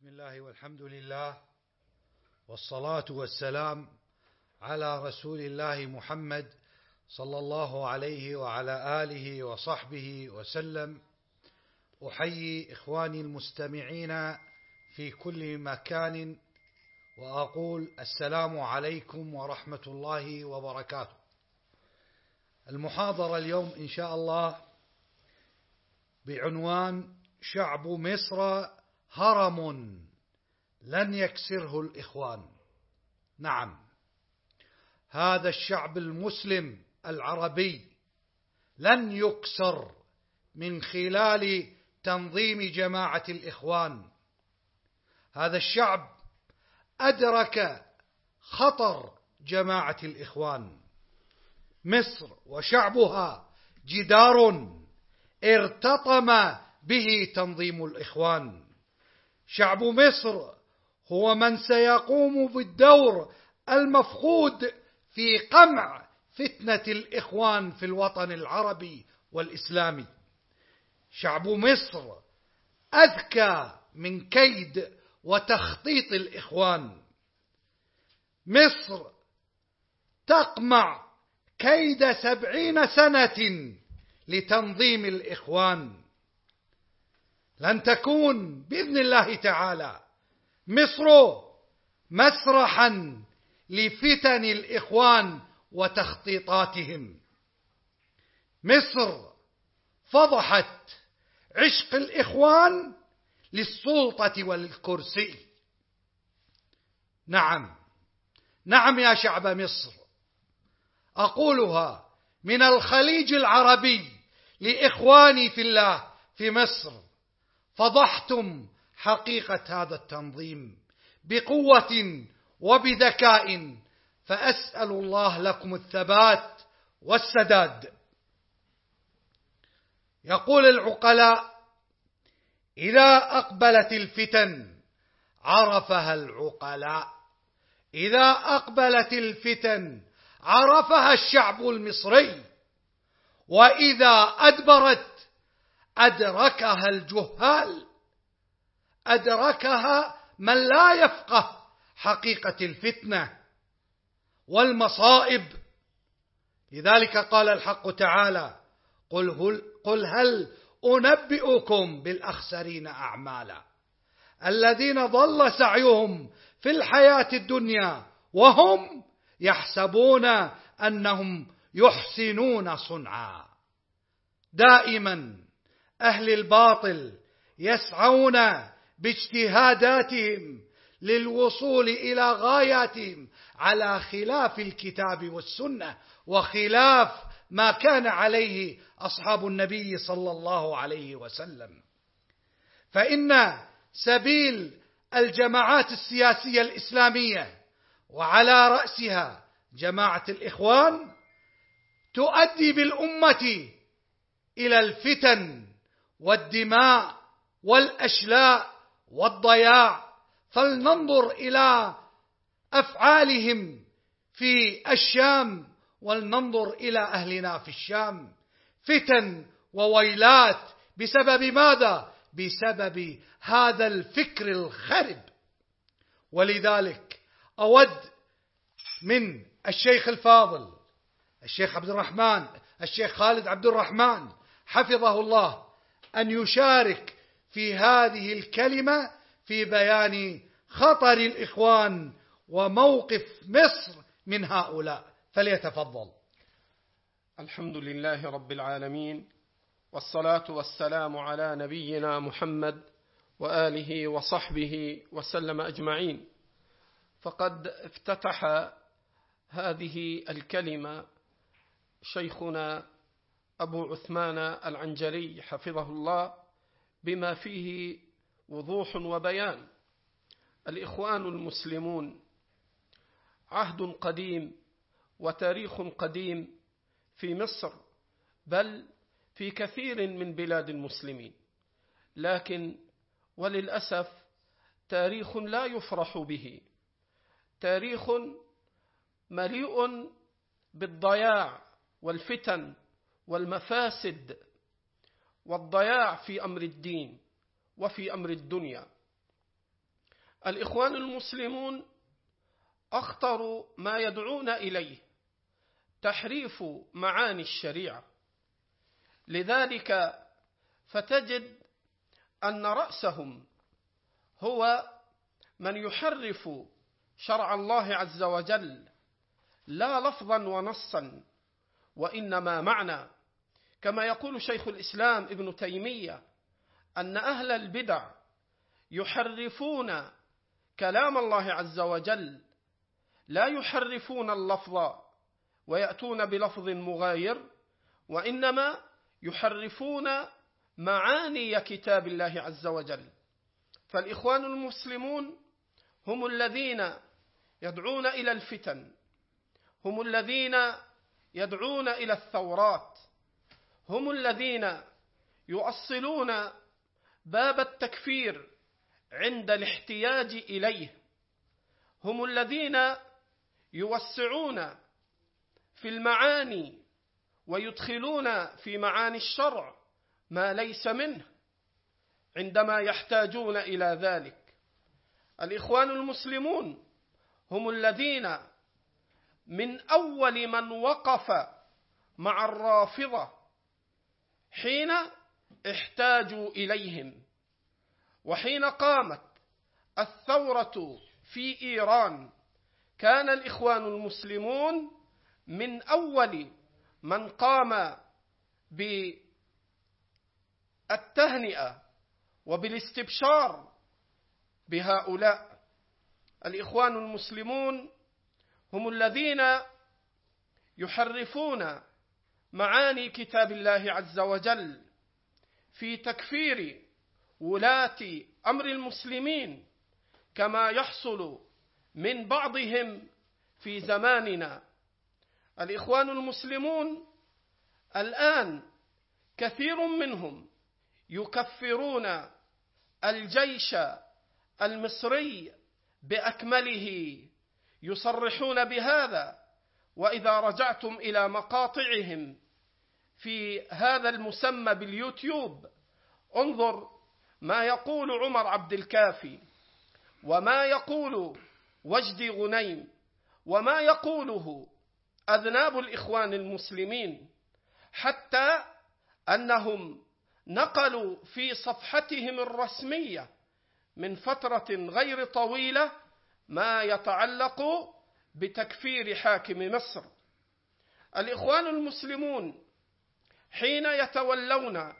بسم الله والحمد لله والصلاة والسلام على رسول الله محمد صلى الله عليه وعلى آله وصحبه وسلم. أحيي إخواني المستمعين في كل مكان وأقول السلام عليكم ورحمة الله وبركاته. المحاضرة اليوم إن شاء الله بعنوان شعب مصر هرم لن يكسره الإخوان. نعم. هذا الشعب المسلم العربي لن يكسر من خلال تنظيم جماعة الإخوان. هذا الشعب أدرك خطر جماعة الإخوان. مصر وشعبها جدار ارتطم به تنظيم الإخوان. شعب مصر هو من سيقوم بالدور المفقود في قمع فتنة الإخوان في الوطن العربي والإسلامي. شعب مصر أذكى من كيد وتخطيط الإخوان. مصر تقمع كيد سبعين سنة لتنظيم الإخوان. لن تكون بإذن الله تعالى. مصر مسرحا لفتن الإخوان وتخطيطاتهم. مصر فضحت عشق الإخوان للسلطة والكرسي. نعم. نعم يا شعب مصر. أقولها من الخليج العربي لإخواني في الله في مصر. فضحتم حقيقة هذا التنظيم بقوة وبذكاء فأسأل الله لكم الثبات والسداد. يقول العقلاء إذا أقبلت الفتن عرفها العقلاء. إذا أقبلت الفتن عرفها الشعب المصري. وإذا أدبرت أدركها الجهال. أدركها من لا يفقه حقيقة الفتنة والمصائب. لذلك قال الحق تعالى قل هل, قل هل أنبئكم بالأخسرين أعمالا؟ الذين ضل سعيهم في الحياة الدنيا وهم يحسبون أنهم يحسنون صنعا. دائما أهل الباطل يسعون باجتهاداتهم للوصول إلى غاياتهم على خلاف الكتاب والسنة وخلاف ما كان عليه أصحاب النبي صلى الله عليه وسلم. فإن سبيل الجماعات السياسية الإسلامية وعلى رأسها جماعة الإخوان تؤدي بالأمة إلى الفتن والدماء والأشلاء والضياع فلننظر إلى أفعالهم في الشام ولننظر إلى أهلنا في الشام فتن وويلات بسبب ماذا؟ بسبب هذا الفكر الخرب ولذلك أود من الشيخ الفاضل الشيخ عبد الرحمن الشيخ خالد عبد الرحمن حفظه الله أن يشارك في هذه الكلمة في بيان خطر الإخوان وموقف مصر من هؤلاء. فليتفضل. الحمد لله رب العالمين والصلاة والسلام على نبينا محمد وآله وصحبه وسلم أجمعين. فقد افتتح هذه الكلمة شيخنا أبو عثمان العنجري حفظه الله بما فيه وضوح وبيان. الإخوان المسلمون عهد قديم وتاريخ قديم في مصر بل في كثير من بلاد المسلمين. لكن وللأسف تاريخ لا يفرح به. تاريخ مليء بالضياع والفتن والمفاسد والضياع في أمر الدين وفي أمر الدنيا. الإخوان المسلمون أخطر ما يدعون إليه تحريف معاني الشريعة. لذلك فتجد أن رأسهم هو من يحرف شرع الله عز وجل لا لفظا ونصا وإنما معنى كما يقول شيخ الإسلام ابن تيمية أن أهل البدع يحرفون كلام الله عز وجل لا يحرفون اللفظ ويأتون بلفظ مغاير وإنما يحرفون معاني كتاب الله عز وجل. فالإخوان المسلمون هم الذين يدعون إلى الفتن هم الذين يدعون إلى الثورات هم الذين يؤصلون باب التكفير عند الاحتياج إليه. هم الذين يوسعون في المعاني ويدخلون في معاني الشرع ما ليس منه عندما يحتاجون إلى ذلك. الإخوان المسلمون هم الذين من أول من وقف مع الرافضة حين احتاجوا إليهم وحين قامت الثورة في إيران كان الإخوان المسلمون من أول من قام بالتهنئة وبالاستبشار بهؤلاء. الإخوان المسلمون هم الذين يحرفون معاني كتاب الله عز وجل في تكفير ولاة أمر المسلمين كما يحصل من بعضهم في زماننا. الإخوان المسلمون الآن كثير منهم يكفرون الجيش المصري بأكمله يصرحون بهذا وإذا رجعتم إلى مقاطعهم في هذا المسمى باليوتيوب انظر ما يقول عمر عبد الكافي وما يقول وجدي غنيم وما يقوله أذناب الإخوان المسلمين حتى أنهم نقلوا في صفحتهم الرسمية من فترة غير طويلة ما يتعلق بتكفير حاكم مصر. الإخوان المسلمون حين يتولون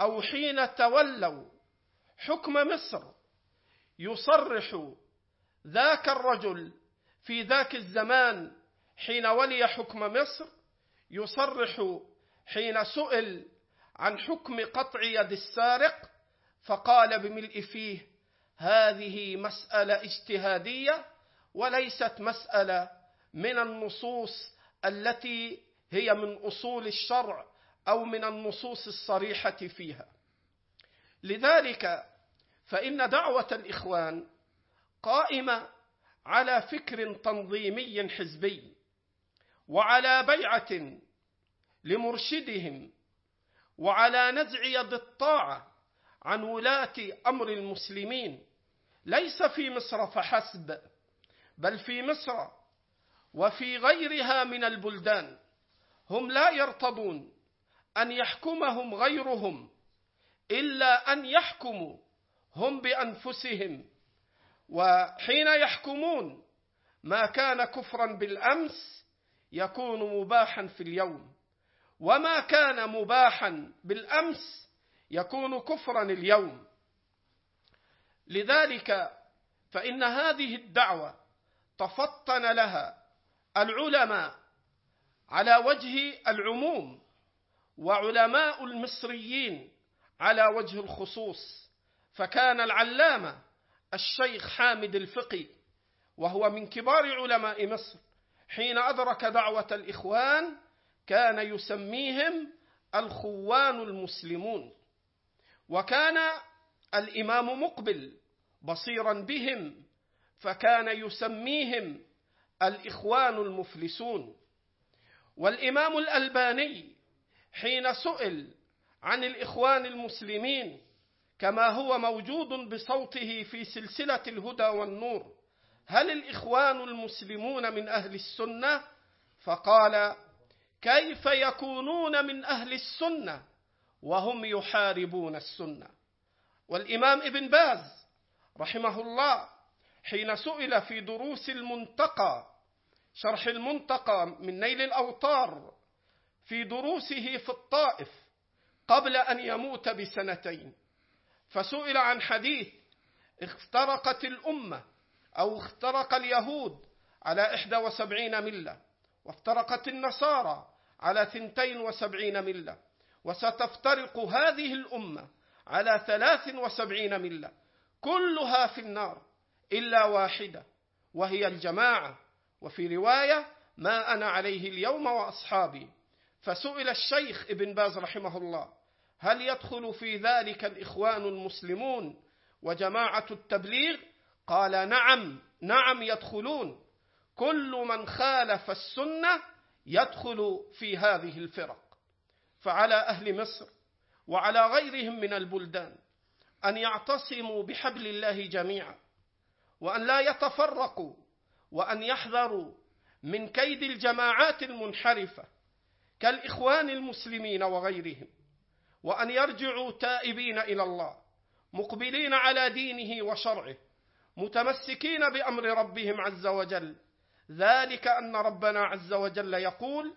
أو حين تولوا حكم مصر يصرح ذاك الرجل في ذاك الزمان حين ولي حكم مصر يصرح حين سئل عن حكم قطع يد السارق فقال بملء فيه هذه مسألة اجتهادية وليست مسألة من النصوص التي هي من أصول الشرع أو من النصوص الصريحة فيها. لذلك فإن دعوة الإخوان قائمة على فكر تنظيمي حزبي وعلى بيعة لمرشدهم وعلى نزع يد الطاعة عن ولاة أمر المسلمين. ليس في مصر فحسب بل في مصر وفي غيرها من البلدان هم لا يرتضون أن يحكمهم غيرهم إلا أن يحكموا هم بأنفسهم وحين يحكمون ما كان كفرا بالأمس يكون مباحا في اليوم وما كان مباحا بالأمس يكون كفرا اليوم لذلك فإن هذه الدعوة تفطن لها العلماء على وجه العموم وعلماء المصريين على وجه الخصوص فكان العلامة الشيخ حامد الفقي وهو من كبار علماء مصر حين أدرك دعوة الإخوان كان يسميهم الخوان المسلمون. وكان الإمام مقبل بصيرا بهم فكان يسميهم الإخوان المفلسون والإمام الألباني حين سئل عن الإخوان المسلمين كما هو موجود بصوته في سلسلة الهدى والنور هل الإخوان المسلمون من أهل السنة؟ فقال كيف يكونون من أهل السنة وهم يحاربون السنة والإمام ابن باز رحمه الله حين سئل في دروس المنتقى شرح المنتقى من نيل الأوطار في دروسه في الطائف قبل أن يموت بسنتين. فسئل عن حديث افترقت الأمة أو افترق اليهود على إحدى وسبعين ملة وافترقت النصارى على ثنتين وسبعين ملة وستفترق هذه الأمة على ثلاث وسبعين ملة كلها في النار. إلا واحدة وهي الجماعة. وفي رواية ما أنا عليه اليوم وأصحابي. فسئل الشيخ ابن باز رحمه الله هل يدخل في ذلك الإخوان المسلمون وجماعة التبليغ؟ قال نعم نعم يدخلون. كل من خالف السنة يدخل في هذه الفرق. فعلى أهل مصر وعلى غيرهم من البلدان أن يعتصموا بحبل الله جميعا. وأن لا يتفرقوا وأن يحذروا من كيد الجماعات المنحرفة كالإخوان المسلمين وغيرهم وأن يرجعوا تائبين إلى الله مقبلين على دينه وشرعه متمسكين بأمر ربهم عز وجل. ذلك أن ربنا عز وجل يقول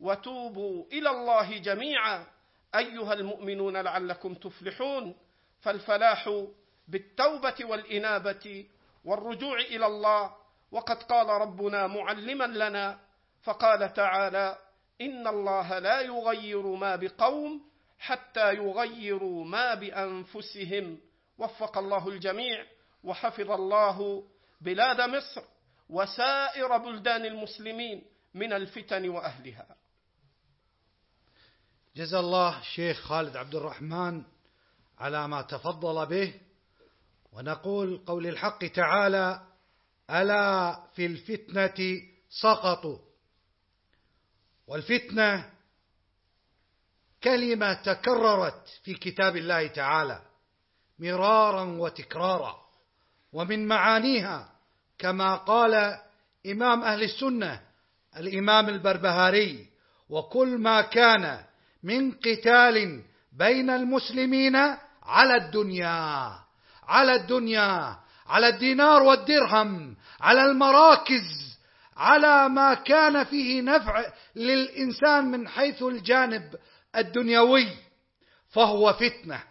وتوبوا إلى الله جميعا أيها المؤمنون لعلكم تفلحون فالفلاح بالتوبة والإنابة والرجوع إلى الله. وقد قال ربنا معلما لنا فقال تعالى إن الله لا يغير ما بقوم حتى يغيروا ما بأنفسهم. وفق الله الجميع. وحفظ الله بلاد مصر وسائر بلدان المسلمين من الفتن وأهلها. جزا الله شيخ خالد عبد الرحمن على ما تفضل به. ونقول قول الحق تعالى ألا في الفتنة سقطوا. والفتنة كلمة تكررت في كتاب الله تعالى مرارا وتكرارا ومن معانيها كما قال إمام أهل السنة الإمام البربهاري وكل ما كان من قتال بين المسلمين على الدنيا. على الدنيا على الدينار والدرهم على المراكز على ما كان فيه نفع للإنسان من حيث الجانب الدنيوي فهو فتنة.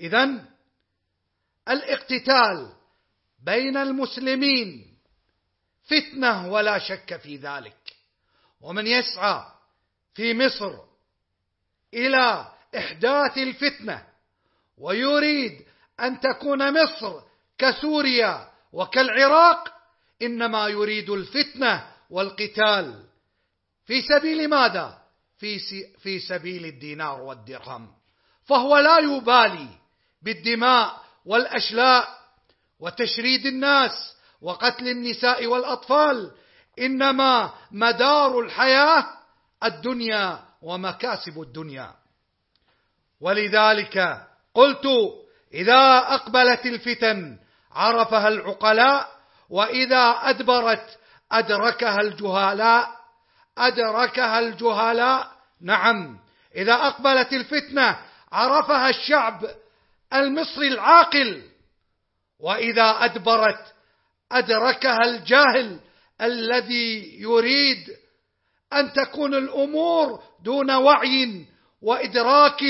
إذا الاقتتال بين المسلمين فتنة ولا شك في ذلك. ومن يسعى في مصر إلى إحداث الفتنة ويريد أن تكون مصر كسوريا وكالعراق إنما يريد الفتنة والقتال. في سبيل ماذا؟ في, في سبيل الدينار والدرهم. فهو لا يبالي بالدماء والأشلاء وتشريد الناس وقتل النساء والأطفال إنما مدار الحياة الدنيا ومكاسب الدنيا. ولذلك قلت إذا أقبلت الفتن عرفها العقلاء وإذا أدبرت أدركها الجهلاء أدركها الجهلاء. نعم إذا أقبلت الفتنة عرفها الشعب المصري العاقل وإذا أدبرت أدركها الجاهل الذي يريد أن تكون الأمور دون وعي وإدراك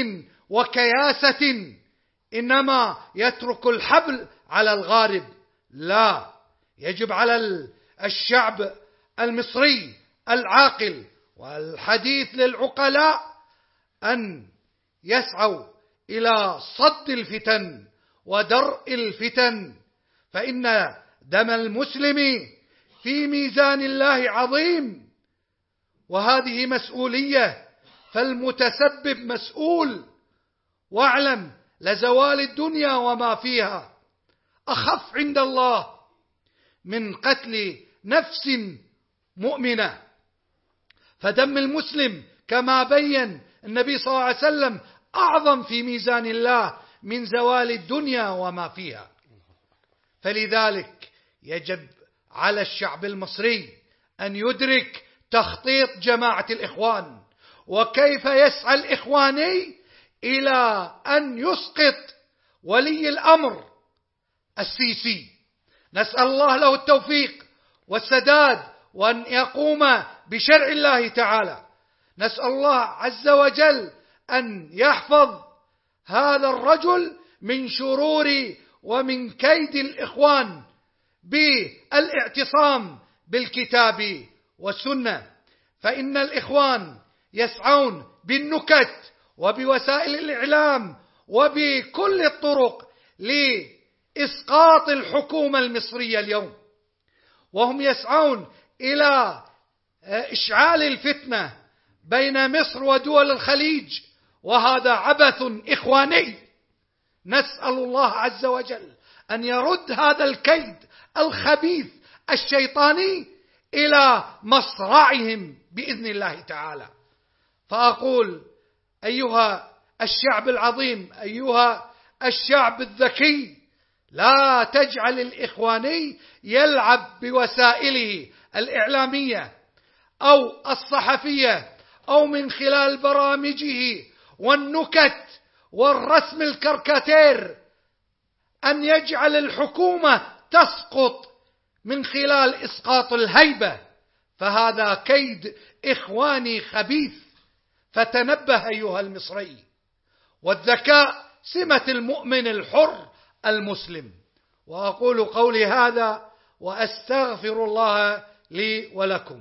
وكياسة. إنما يترك الحبل على الغارب. لا يجب على الشعب المصري العاقل والحديث للعقلاء أن يسعوا إلى صد الفتن ودرء الفتن فإن دم المسلم في ميزان الله عظيم. وهذه مسؤولية فالمتسبب مسؤول. واعلم لزوال الدنيا وما فيها. أخف عند الله من قتل نفس مؤمنة. فدم المسلم كما بين النبي صلى الله عليه وسلم أعظم في ميزان الله من زوال الدنيا وما فيها. فلذلك يجب على الشعب المصري أن يدرك تخطيط جماعة الإخوان. وكيف يسعى الإخواني إلى أن يسقط ولي الأمر السيسي. نسأل الله له التوفيق والسداد وأن يقوم بشرع الله تعالى. نسأل الله عز وجل أن يحفظ هذا الرجل من شرور ومن كيد الإخوان بالاعتصام بالكتاب والسنة. فإن الإخوان يسعون بالنكت وبوسائل الإعلام وبكل الطرق لإسقاط الحكومة المصرية اليوم. وهم يسعون إلى إشعال الفتنة بين مصر ودول الخليج وهذا عبث إخواني. نسأل الله عز وجل أن يرد هذا الكيد الخبيث الشيطاني إلى مصرعهم بإذن الله تعالى. فأقول أيها الشعب العظيم أيها الشعب الذكي لا تجعل الإخواني يلعب بوسائله الإعلامية أو الصحفية أو من خلال برامجه والنكت والرسم الكركاتير أن يجعل الحكومة تسقط من خلال إسقاط الهيبة. فهذا كيد إخواني خبيث. فتنبه أيها المصري والذكاء سمة المؤمن الحر المسلم. وأقول قولي هذا وأستغفر الله لي ولكم.